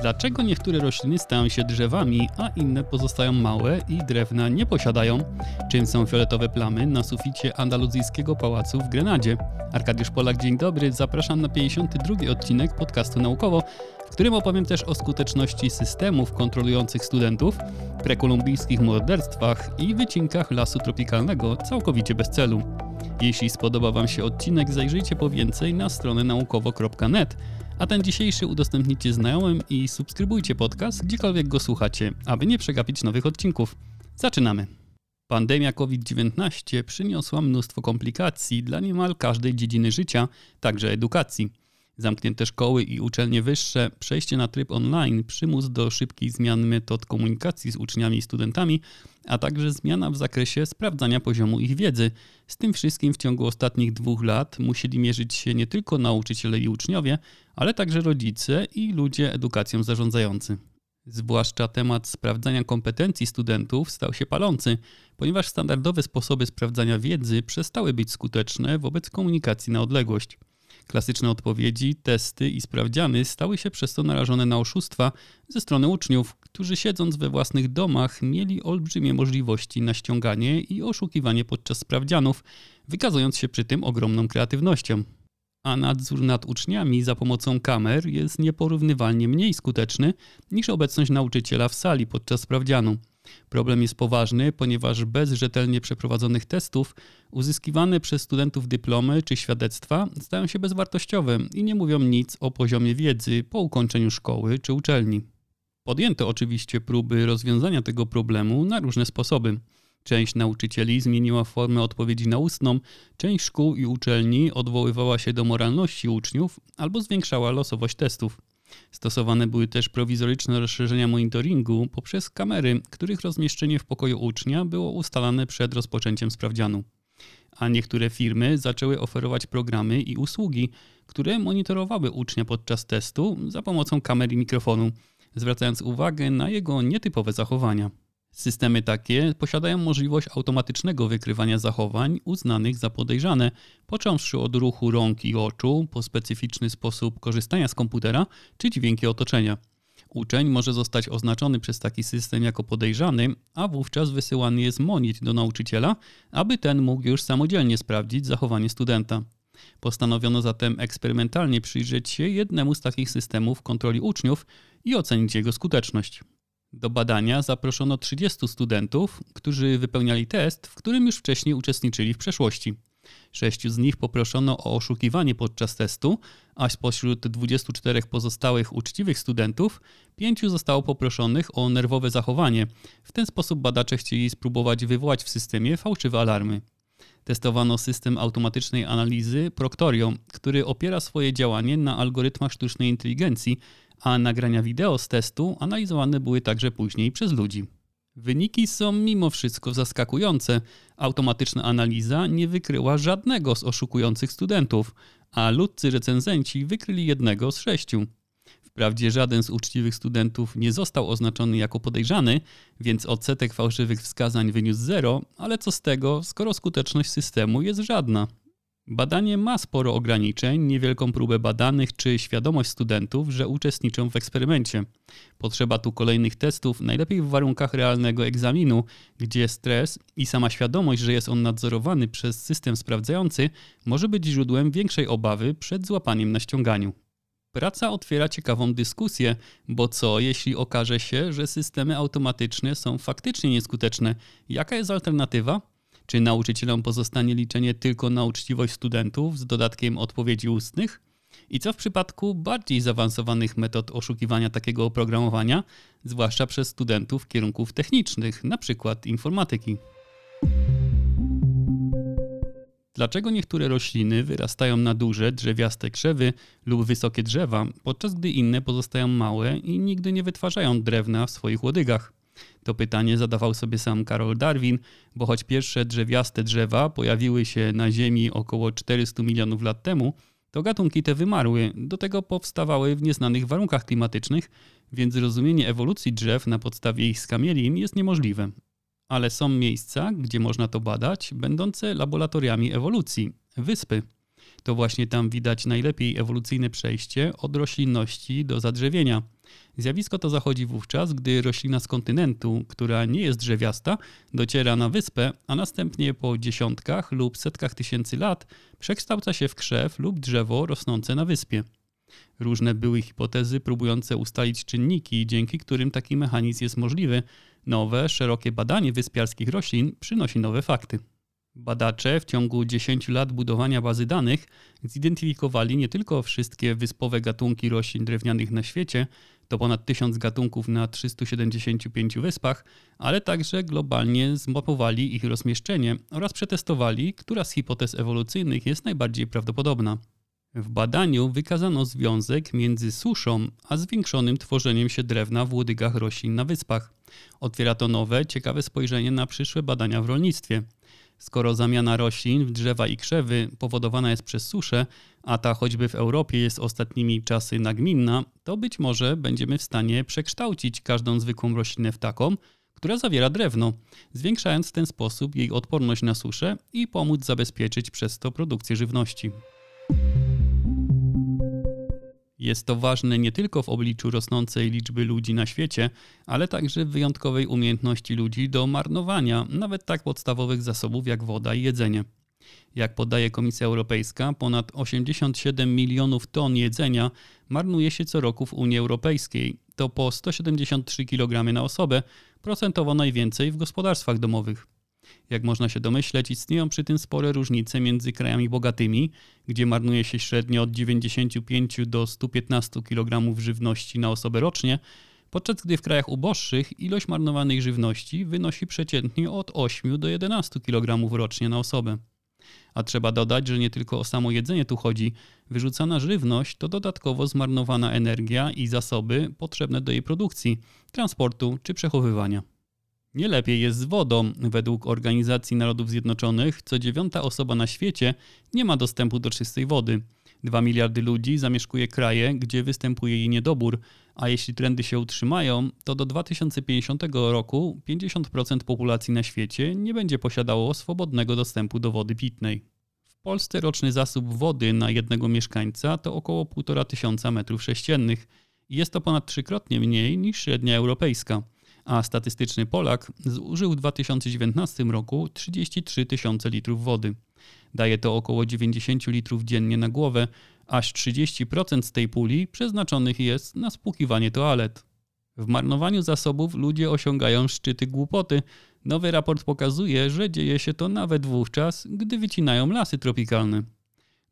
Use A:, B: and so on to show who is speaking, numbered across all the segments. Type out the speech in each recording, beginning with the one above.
A: Dlaczego niektóre rośliny stają się drzewami, a inne pozostają małe i drewna nie posiadają? Czym są fioletowe plamy na suficie andaluzyjskiego pałacu w Grenadzie? Arkadiusz Polak, dzień dobry. Zapraszam na 52 odcinek podcastu Naukowo, w którym opowiem też o skuteczności systemów kontrolujących studentów, prekolumbijskich morderstwach i wycinkach lasu tropikalnego całkowicie bez celu. Jeśli spodoba Wam się odcinek, zajrzyjcie po więcej na stronę naukowo.net a ten dzisiejszy udostępnijcie znajomym i subskrybujcie podcast, gdziekolwiek go słuchacie, aby nie przegapić nowych odcinków. Zaczynamy! Pandemia COVID-19 przyniosła mnóstwo komplikacji dla niemal każdej dziedziny życia, także edukacji. Zamknięte szkoły i uczelnie wyższe, przejście na tryb online, przymus do szybkich zmian metod komunikacji z uczniami i studentami, a także zmiana w zakresie sprawdzania poziomu ich wiedzy. Z tym wszystkim w ciągu ostatnich dwóch lat musieli mierzyć się nie tylko nauczyciele i uczniowie, ale także rodzice i ludzie edukacją zarządzający. Zwłaszcza temat sprawdzania kompetencji studentów stał się palący, ponieważ standardowe sposoby sprawdzania wiedzy przestały być skuteczne wobec komunikacji na odległość. Klasyczne odpowiedzi, testy i sprawdziany stały się przez to narażone na oszustwa ze strony uczniów, którzy siedząc we własnych domach mieli olbrzymie możliwości na ściąganie i oszukiwanie podczas sprawdzianów, wykazując się przy tym ogromną kreatywnością. A nadzór nad uczniami za pomocą kamer jest nieporównywalnie mniej skuteczny niż obecność nauczyciela w sali podczas sprawdzianu. Problem jest poważny, ponieważ bez rzetelnie przeprowadzonych testów uzyskiwane przez studentów dyplomy czy świadectwa stają się bezwartościowe i nie mówią nic o poziomie wiedzy po ukończeniu szkoły czy uczelni. Podjęto oczywiście próby rozwiązania tego problemu na różne sposoby. Część nauczycieli zmieniła formę odpowiedzi na ustną, część szkół i uczelni odwoływała się do moralności uczniów albo zwiększała losowość testów. Stosowane były też prowizoryczne rozszerzenia monitoringu poprzez kamery, których rozmieszczenie w pokoju ucznia było ustalane przed rozpoczęciem sprawdzianu. A niektóre firmy zaczęły oferować programy i usługi, które monitorowały ucznia podczas testu za pomocą kamer i mikrofonu, zwracając uwagę na jego nietypowe zachowania. Systemy takie posiadają możliwość automatycznego wykrywania zachowań uznanych za podejrzane, począwszy od ruchu rąk i oczu, po specyficzny sposób korzystania z komputera czy dźwięki otoczenia. Uczeń może zostać oznaczony przez taki system jako podejrzany, a wówczas wysyłany jest monit do nauczyciela, aby ten mógł już samodzielnie sprawdzić zachowanie studenta. Postanowiono zatem eksperymentalnie przyjrzeć się jednemu z takich systemów kontroli uczniów i ocenić jego skuteczność. Do badania zaproszono 30 studentów, którzy wypełniali test, w którym już wcześniej uczestniczyli w przeszłości. Sześciu z nich poproszono o oszukiwanie podczas testu, a spośród 24 pozostałych uczciwych studentów, pięciu zostało poproszonych o nerwowe zachowanie. W ten sposób badacze chcieli spróbować wywołać w systemie fałszywe alarmy. Testowano system automatycznej analizy Proctorio, który opiera swoje działanie na algorytmach sztucznej inteligencji, a nagrania wideo z testu analizowane były także później przez ludzi. Wyniki są mimo wszystko zaskakujące. Automatyczna analiza nie wykryła żadnego z oszukujących studentów, a ludcy recenzenci wykryli jednego z sześciu. Wprawdzie żaden z uczciwych studentów nie został oznaczony jako podejrzany, więc odsetek fałszywych wskazań wyniósł zero, ale co z tego, skoro skuteczność systemu jest żadna. Badanie ma sporo ograniczeń, niewielką próbę badanych czy świadomość studentów, że uczestniczą w eksperymencie. Potrzeba tu kolejnych testów, najlepiej w warunkach realnego egzaminu, gdzie stres i sama świadomość, że jest on nadzorowany przez system sprawdzający, może być źródłem większej obawy przed złapaniem na ściąganiu. Praca otwiera ciekawą dyskusję, bo co jeśli okaże się, że systemy automatyczne są faktycznie nieskuteczne? Jaka jest alternatywa? Czy nauczycielom pozostanie liczenie tylko na uczciwość studentów z dodatkiem odpowiedzi ustnych? I co w przypadku bardziej zaawansowanych metod oszukiwania takiego oprogramowania, zwłaszcza przez studentów kierunków technicznych, np. informatyki? Dlaczego niektóre rośliny wyrastają na duże, drzewiaste krzewy lub wysokie drzewa, podczas gdy inne pozostają małe i nigdy nie wytwarzają drewna w swoich łodygach? To pytanie zadawał sobie sam Karol Darwin, bo choć pierwsze drzewiaste drzewa pojawiły się na Ziemi około 400 milionów lat temu, to gatunki te wymarły, do tego powstawały w nieznanych warunkach klimatycznych, więc zrozumienie ewolucji drzew na podstawie ich skamielin jest niemożliwe. Ale są miejsca, gdzie można to badać, będące laboratoriami ewolucji wyspy. To właśnie tam widać najlepiej ewolucyjne przejście od roślinności do zadrzewienia. Zjawisko to zachodzi wówczas, gdy roślina z kontynentu, która nie jest drzewiasta, dociera na wyspę, a następnie po dziesiątkach lub setkach tysięcy lat przekształca się w krzew lub drzewo rosnące na wyspie. Różne były hipotezy próbujące ustalić czynniki, dzięki którym taki mechanizm jest możliwy. Nowe, szerokie badanie wyspiarskich roślin przynosi nowe fakty. Badacze w ciągu 10 lat budowania bazy danych zidentyfikowali nie tylko wszystkie wyspowe gatunki roślin drewnianych na świecie, to ponad 1000 gatunków na 375 wyspach, ale także globalnie zmapowali ich rozmieszczenie oraz przetestowali, która z hipotez ewolucyjnych jest najbardziej prawdopodobna. W badaniu wykazano związek między suszą a zwiększonym tworzeniem się drewna w łodygach roślin na wyspach. Otwiera to nowe, ciekawe spojrzenie na przyszłe badania w rolnictwie. Skoro zamiana roślin w drzewa i krzewy powodowana jest przez suszę, a ta choćby w Europie jest ostatnimi czasy nagminna, to być może będziemy w stanie przekształcić każdą zwykłą roślinę w taką, która zawiera drewno, zwiększając w ten sposób jej odporność na suszę i pomóc zabezpieczyć przez to produkcję żywności. Jest to ważne nie tylko w obliczu rosnącej liczby ludzi na świecie, ale także wyjątkowej umiejętności ludzi do marnowania nawet tak podstawowych zasobów jak woda i jedzenie. Jak podaje Komisja Europejska, ponad 87 milionów ton jedzenia marnuje się co roku w Unii Europejskiej. To po 173 kg na osobę, procentowo najwięcej w gospodarstwach domowych. Jak można się domyśleć, istnieją przy tym spore różnice między krajami bogatymi, gdzie marnuje się średnio od 95 do 115 kg żywności na osobę rocznie, podczas gdy w krajach uboższych ilość marnowanej żywności wynosi przeciętnie od 8 do 11 kg rocznie na osobę. A trzeba dodać, że nie tylko o samo jedzenie tu chodzi. Wyrzucana żywność to dodatkowo zmarnowana energia i zasoby potrzebne do jej produkcji, transportu czy przechowywania. Nie lepiej jest z wodą. Według Organizacji Narodów Zjednoczonych co dziewiąta osoba na świecie nie ma dostępu do czystej wody. 2 miliardy ludzi zamieszkuje kraje, gdzie występuje jej niedobór, a jeśli trendy się utrzymają, to do 2050 roku 50% populacji na świecie nie będzie posiadało swobodnego dostępu do wody pitnej. W Polsce roczny zasób wody na jednego mieszkańca to około 1,5 tysiąca metrów sześciennych. Jest to ponad trzykrotnie mniej niż średnia europejska a statystyczny Polak zużył w 2019 roku 33 tysiące litrów wody. Daje to około 90 litrów dziennie na głowę, aż 30% z tej puli przeznaczonych jest na spłukiwanie toalet. W marnowaniu zasobów ludzie osiągają szczyty głupoty. Nowy raport pokazuje, że dzieje się to nawet wówczas, gdy wycinają lasy tropikalne.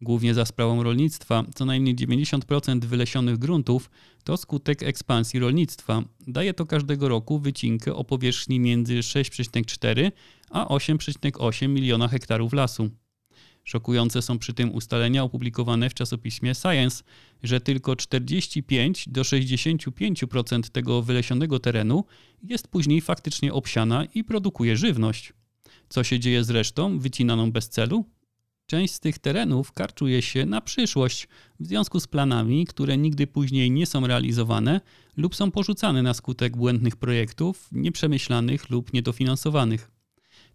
A: Głównie za sprawą rolnictwa, co najmniej 90% wylesionych gruntów to skutek ekspansji rolnictwa. Daje to każdego roku wycinkę o powierzchni między 6,4 a 8,8 miliona hektarów lasu. Szokujące są przy tym ustalenia opublikowane w czasopiśmie Science, że tylko 45 do 65% tego wylesionego terenu jest później faktycznie obsiana i produkuje żywność. Co się dzieje z resztą, wycinaną bez celu? Część z tych terenów karczuje się na przyszłość w związku z planami, które nigdy później nie są realizowane lub są porzucane na skutek błędnych projektów, nieprzemyślanych lub niedofinansowanych.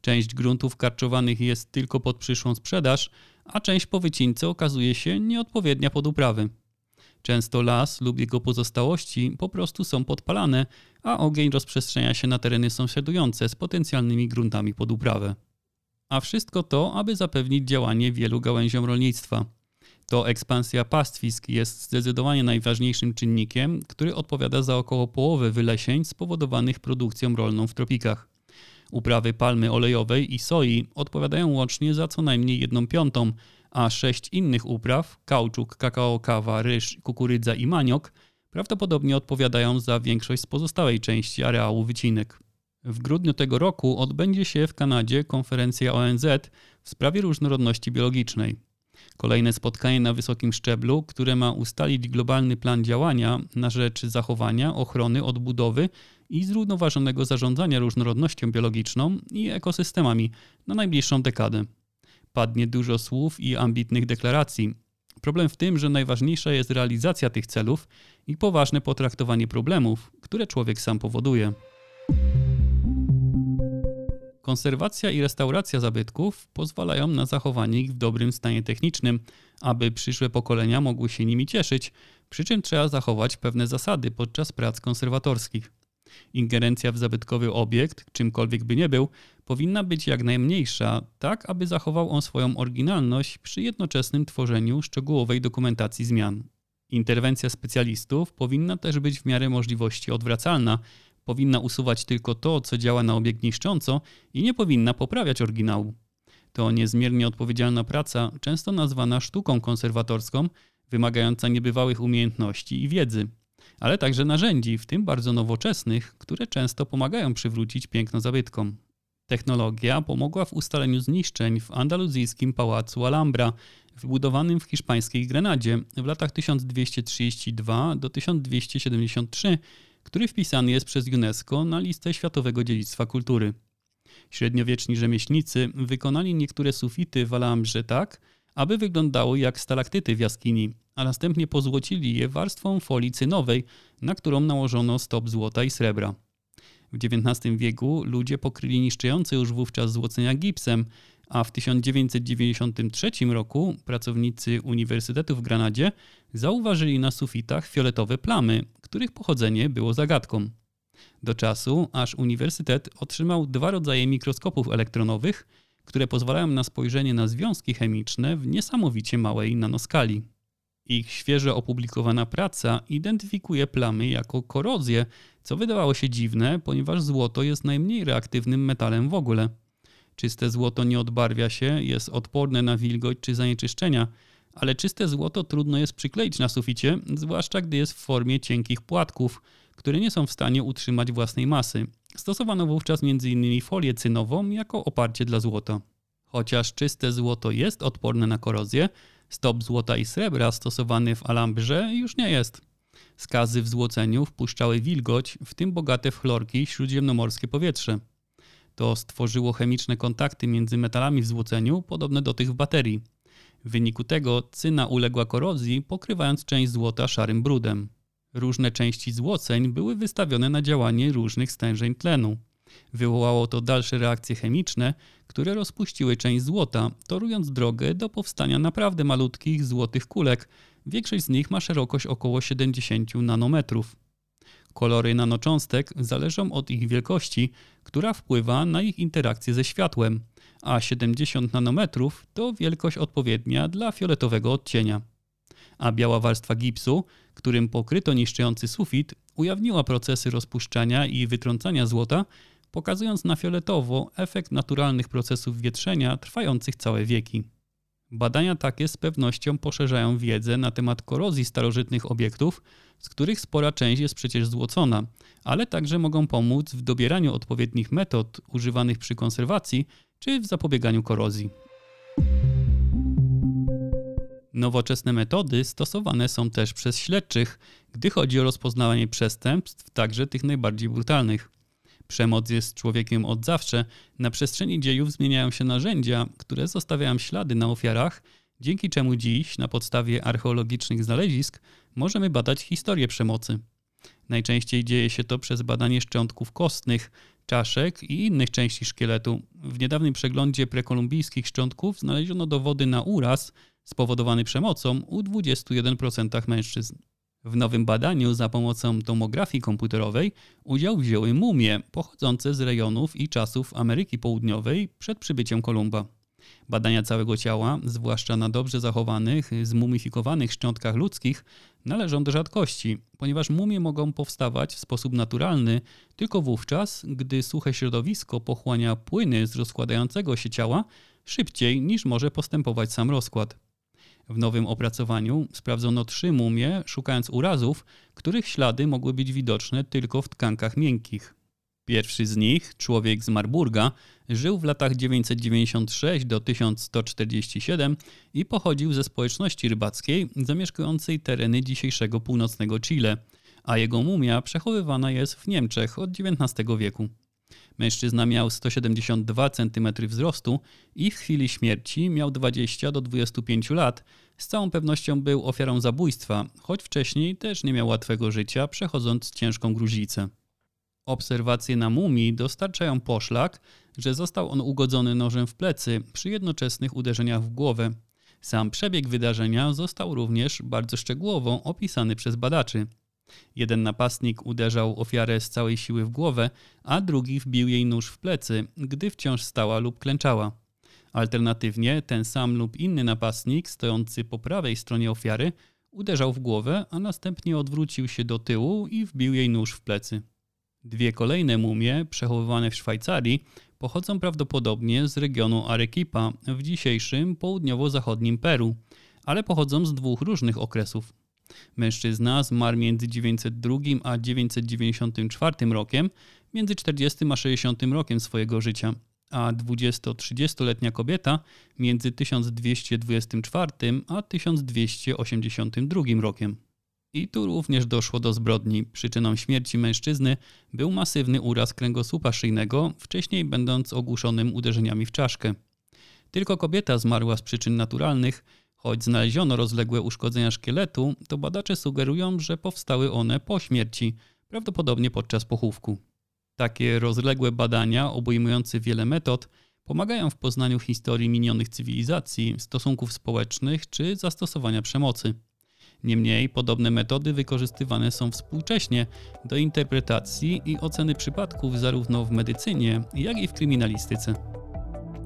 A: Część gruntów karczowanych jest tylko pod przyszłą sprzedaż, a część po wycince okazuje się nieodpowiednia pod uprawy. Często las lub jego pozostałości po prostu są podpalane, a ogień rozprzestrzenia się na tereny sąsiadujące z potencjalnymi gruntami pod uprawę. A wszystko to, aby zapewnić działanie wielu gałęziom rolnictwa. To ekspansja pastwisk jest zdecydowanie najważniejszym czynnikiem, który odpowiada za około połowę wylesień spowodowanych produkcją rolną w tropikach. Uprawy palmy olejowej i soi odpowiadają łącznie za co najmniej jedną piątą, a sześć innych upraw kauczuk, kakao, kawa, ryż, kukurydza i maniok prawdopodobnie odpowiadają za większość z pozostałej części areału wycinek. W grudniu tego roku odbędzie się w Kanadzie konferencja ONZ w sprawie różnorodności biologicznej. Kolejne spotkanie na wysokim szczeblu, które ma ustalić globalny plan działania na rzecz zachowania, ochrony, odbudowy i zrównoważonego zarządzania różnorodnością biologiczną i ekosystemami na najbliższą dekadę. Padnie dużo słów i ambitnych deklaracji. Problem w tym, że najważniejsza jest realizacja tych celów i poważne potraktowanie problemów, które człowiek sam powoduje. Konserwacja i restauracja zabytków pozwalają na zachowanie ich w dobrym stanie technicznym, aby przyszłe pokolenia mogły się nimi cieszyć, przy czym trzeba zachować pewne zasady podczas prac konserwatorskich. Ingerencja w zabytkowy obiekt, czymkolwiek by nie był, powinna być jak najmniejsza, tak aby zachował on swoją oryginalność przy jednoczesnym tworzeniu szczegółowej dokumentacji zmian. Interwencja specjalistów powinna też być w miarę możliwości odwracalna, powinna usuwać tylko to, co działa na obiekt niszcząco i nie powinna poprawiać oryginału. To niezmiernie odpowiedzialna praca, często nazwana sztuką konserwatorską, wymagająca niebywałych umiejętności i wiedzy, ale także narzędzi, w tym bardzo nowoczesnych, które często pomagają przywrócić piękno zabytkom. Technologia pomogła w ustaleniu zniszczeń w andaluzyjskim pałacu Alhambra, wybudowanym w hiszpańskiej Grenadzie w latach 1232 do 1273, który wpisany jest przez UNESCO na listę Światowego Dziedzictwa Kultury. Średniowieczni rzemieślnicy wykonali niektóre sufity w Alhambrze tak, aby wyglądały jak stalaktyty w jaskini, a następnie pozłocili je warstwą folii cynowej, na którą nałożono stop złota i srebra. W XIX wieku ludzie pokryli niszczące już wówczas złocenia gipsem, a w 1993 roku pracownicy Uniwersytetu w Granadzie zauważyli na sufitach fioletowe plamy, których pochodzenie było zagadką. Do czasu, aż uniwersytet otrzymał dwa rodzaje mikroskopów elektronowych, które pozwalają na spojrzenie na związki chemiczne w niesamowicie małej nanoskali. Ich świeżo opublikowana praca identyfikuje plamy jako korozję, co wydawało się dziwne, ponieważ złoto jest najmniej reaktywnym metalem w ogóle. Czyste złoto nie odbarwia się, jest odporne na wilgoć czy zanieczyszczenia, ale czyste złoto trudno jest przykleić na suficie, zwłaszcza gdy jest w formie cienkich płatków, które nie są w stanie utrzymać własnej masy. Stosowano wówczas m.in. folię cynową jako oparcie dla złota. Chociaż czyste złoto jest odporne na korozję, stop złota i srebra stosowany w alambrze już nie jest. Skazy w złoceniu wpuszczały wilgoć, w tym bogate w chlorki śródziemnomorskie powietrze. To stworzyło chemiczne kontakty między metalami w złoceniu, podobne do tych w baterii. W wyniku tego cyna uległa korozji, pokrywając część złota szarym brudem. Różne części złoceń były wystawione na działanie różnych stężeń tlenu. Wywołało to dalsze reakcje chemiczne, które rozpuściły część złota, torując drogę do powstania naprawdę malutkich złotych kulek. Większość z nich ma szerokość około 70 nanometrów. Kolory nanocząstek zależą od ich wielkości, która wpływa na ich interakcję ze światłem, a 70 nanometrów to wielkość odpowiednia dla fioletowego odcienia. A biała warstwa gipsu, którym pokryto niszczący sufit, ujawniła procesy rozpuszczania i wytrącania złota, pokazując na fioletowo efekt naturalnych procesów wietrzenia trwających całe wieki. Badania takie z pewnością poszerzają wiedzę na temat korozji starożytnych obiektów, z których spora część jest przecież złocona, ale także mogą pomóc w dobieraniu odpowiednich metod używanych przy konserwacji czy w zapobieganiu korozji. Nowoczesne metody stosowane są też przez śledczych, gdy chodzi o rozpoznawanie przestępstw, także tych najbardziej brutalnych. Przemoc jest człowiekiem od zawsze. Na przestrzeni dziejów zmieniają się narzędzia, które zostawiają ślady na ofiarach, dzięki czemu dziś, na podstawie archeologicznych znalezisk, możemy badać historię przemocy. Najczęściej dzieje się to przez badanie szczątków kostnych, czaszek i innych części szkieletu. W niedawnym przeglądzie prekolumbijskich szczątków znaleziono dowody na uraz spowodowany przemocą u 21% mężczyzn. W nowym badaniu za pomocą tomografii komputerowej udział wzięły mumie pochodzące z rejonów i czasów Ameryki Południowej przed przybyciem Kolumba. Badania całego ciała, zwłaszcza na dobrze zachowanych, zmumifikowanych szczątkach ludzkich, należą do rzadkości, ponieważ mumie mogą powstawać w sposób naturalny tylko wówczas, gdy suche środowisko pochłania płyny z rozkładającego się ciała szybciej niż może postępować sam rozkład. W nowym opracowaniu sprawdzono trzy mumie, szukając urazów, których ślady mogły być widoczne tylko w tkankach miękkich. Pierwszy z nich, człowiek z Marburga, żył w latach 996 do 1147 i pochodził ze społeczności rybackiej zamieszkującej tereny dzisiejszego północnego Chile, a jego mumia przechowywana jest w Niemczech od XIX wieku. Mężczyzna miał 172 cm wzrostu i w chwili śmierci miał 20 do 25 lat. Z całą pewnością był ofiarą zabójstwa, choć wcześniej też nie miał łatwego życia, przechodząc ciężką gruźlicę. Obserwacje na mumii dostarczają poszlak, że został on ugodzony nożem w plecy przy jednoczesnych uderzeniach w głowę. Sam przebieg wydarzenia został również bardzo szczegółowo opisany przez badaczy. Jeden napastnik uderzał ofiarę z całej siły w głowę, a drugi wbił jej nóż w plecy, gdy wciąż stała lub klęczała. Alternatywnie ten sam lub inny napastnik, stojący po prawej stronie ofiary, uderzał w głowę, a następnie odwrócił się do tyłu i wbił jej nóż w plecy. Dwie kolejne mumie, przechowywane w Szwajcarii, pochodzą prawdopodobnie z regionu Arequipa w dzisiejszym południowo-zachodnim Peru, ale pochodzą z dwóch różnych okresów. Mężczyzna zmarł między 902 a 994 rokiem, między 40 a 60 rokiem swojego życia, a 20-30-letnia kobieta między 1224 a 1282 rokiem. I tu również doszło do zbrodni. Przyczyną śmierci mężczyzny był masywny uraz kręgosłupa szyjnego, wcześniej będąc ogłuszonym uderzeniami w czaszkę. Tylko kobieta zmarła z przyczyn naturalnych, choć znaleziono rozległe uszkodzenia szkieletu, to badacze sugerują, że powstały one po śmierci, prawdopodobnie podczas pochówku. Takie rozległe badania, obejmujące wiele metod, pomagają w poznaniu historii minionych cywilizacji, stosunków społecznych czy zastosowania przemocy. Niemniej podobne metody wykorzystywane są współcześnie do interpretacji i oceny przypadków zarówno w medycynie, jak i w kryminalistyce.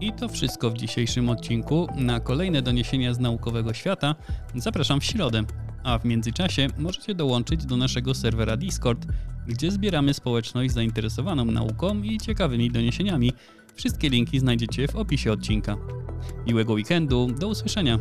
A: I to wszystko w dzisiejszym odcinku. Na kolejne doniesienia z naukowego świata zapraszam w środę, a w międzyczasie możecie dołączyć do naszego serwera Discord, gdzie zbieramy społeczność zainteresowaną nauką i ciekawymi doniesieniami. Wszystkie linki znajdziecie w opisie odcinka. Miłego weekendu, do usłyszenia!